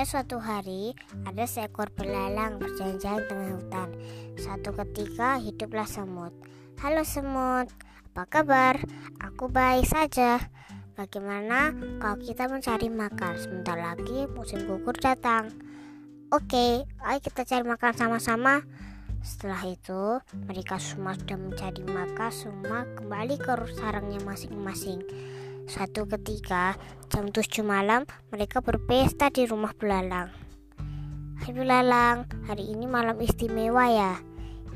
Pada suatu hari, ada seekor belalang berjalan-jalan tengah hutan. Suatu ketika, hiduplah semut. Halo semut, apa kabar? Aku baik saja. Bagaimana kalau kita mencari makan? Sebentar lagi musim gugur datang. Oke, ayo kita cari makan sama-sama. Setelah itu, mereka semua sudah mencari makan, semua kembali ke sarangnya masing-masing. Suatu ketika, jam 7 malam, mereka berpesta di rumah belalang. Hai belalang, hari ini malam istimewa ya?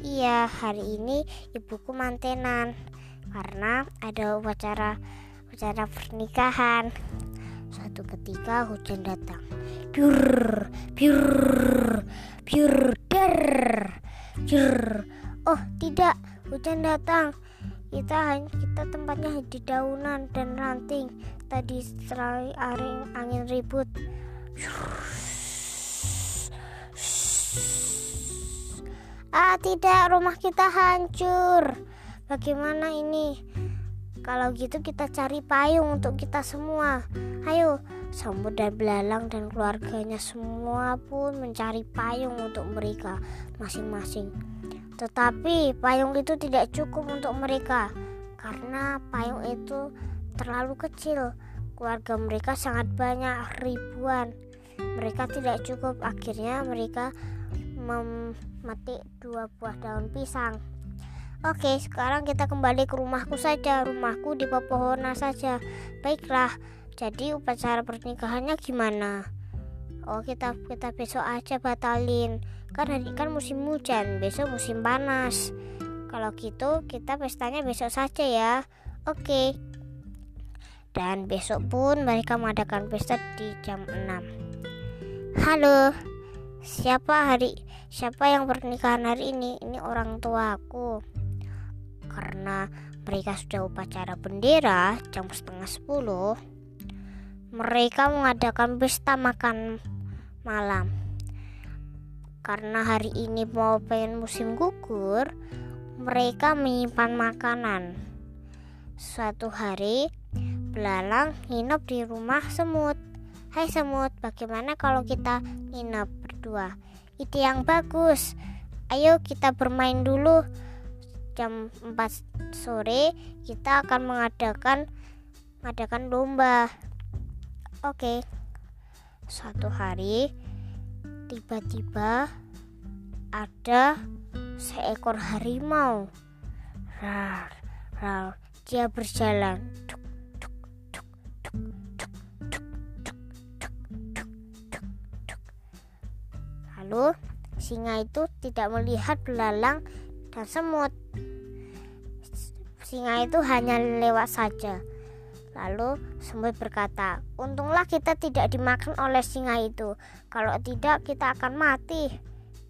Iya, hari ini ibuku mantenan karena ada upacara upacara pernikahan. Suatu ketika hujan datang. Biur, biur, biur, der. Oh, tidak, hujan datang kita kita tempatnya di daunan dan ranting. Tadi setelah angin, angin ribut. Ah tidak rumah kita hancur. Bagaimana ini? Kalau gitu kita cari payung untuk kita semua. Ayo Sambut dan Belalang dan keluarganya semua pun mencari payung untuk mereka masing-masing. Tetapi payung itu tidak cukup untuk mereka karena payung itu terlalu kecil. Keluarga mereka sangat banyak, ribuan. Mereka tidak cukup. Akhirnya mereka memetik dua buah daun pisang. Oke, sekarang kita kembali ke rumahku saja. Rumahku di pepohonan saja. Baiklah. Jadi upacara pernikahannya gimana? Oh, kita kita besok aja batalin. Kan hari kan musim hujan besok musim panas. Kalau gitu kita pestanya besok saja ya. Oke. Dan besok pun mereka mengadakan pesta di jam 6 halo. Siapa hari siapa yang pernikahan hari ini? Ini orang tua aku. Karena mereka sudah upacara bendera jam setengah sepuluh mereka mengadakan pesta makan malam karena hari ini mau pengen musim gugur, mereka menyimpan makanan. Suatu hari, belalang nginep di rumah semut. Hai semut, bagaimana kalau kita nginep berdua? Ide yang bagus. Ayo kita bermain dulu. Jam 4 sore kita akan mengadakan mengadakan lomba. Oke. Suatu hari Tiba-tiba ada seekor harimau. Rar, rar, dia berjalan. Lalu singa itu tidak melihat belalang dan semut. Singa itu hanya lewat saja. Lalu semut berkata, "Untunglah kita tidak dimakan oleh singa itu. Kalau tidak, kita akan mati."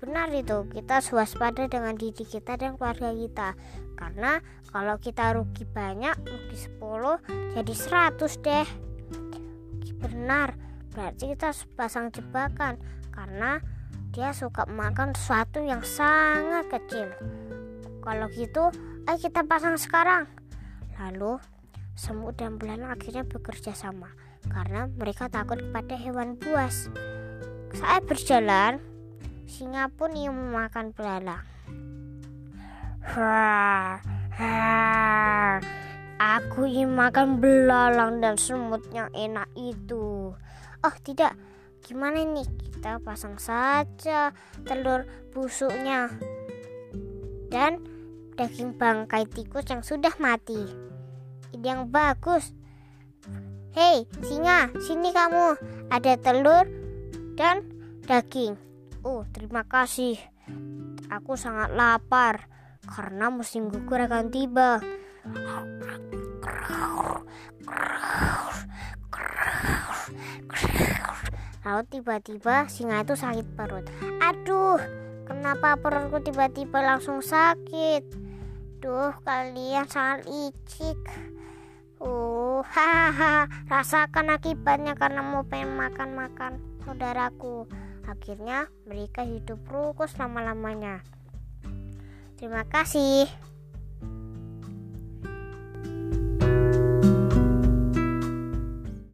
Benar itu, kita waspada dengan diri kita dan keluarga kita. Karena kalau kita rugi banyak, rugi 10, jadi 100 deh. Benar, berarti kita pasang jebakan karena dia suka makan sesuatu yang sangat kecil. Kalau gitu, ayo kita pasang sekarang. Lalu semut dan belalang akhirnya bekerja sama karena mereka takut kepada hewan buas. Saat berjalan, singa pun ingin memakan belalang. Aku ingin makan belalang dan semut yang enak itu. Oh tidak, gimana ini? Kita pasang saja telur busuknya dan daging bangkai tikus yang sudah mati ide yang bagus. Hei, singa, sini kamu. Ada telur dan daging. Oh, terima kasih. Aku sangat lapar karena musim gugur akan tiba. Lalu tiba-tiba singa itu sakit perut. Aduh, kenapa perutku tiba-tiba langsung sakit? Duh, kalian sangat licik. Uh, hahaha, rasakan akibatnya karena mau pengen makan-makan saudaraku. Akhirnya mereka hidup rukun selama-lamanya. Terima kasih.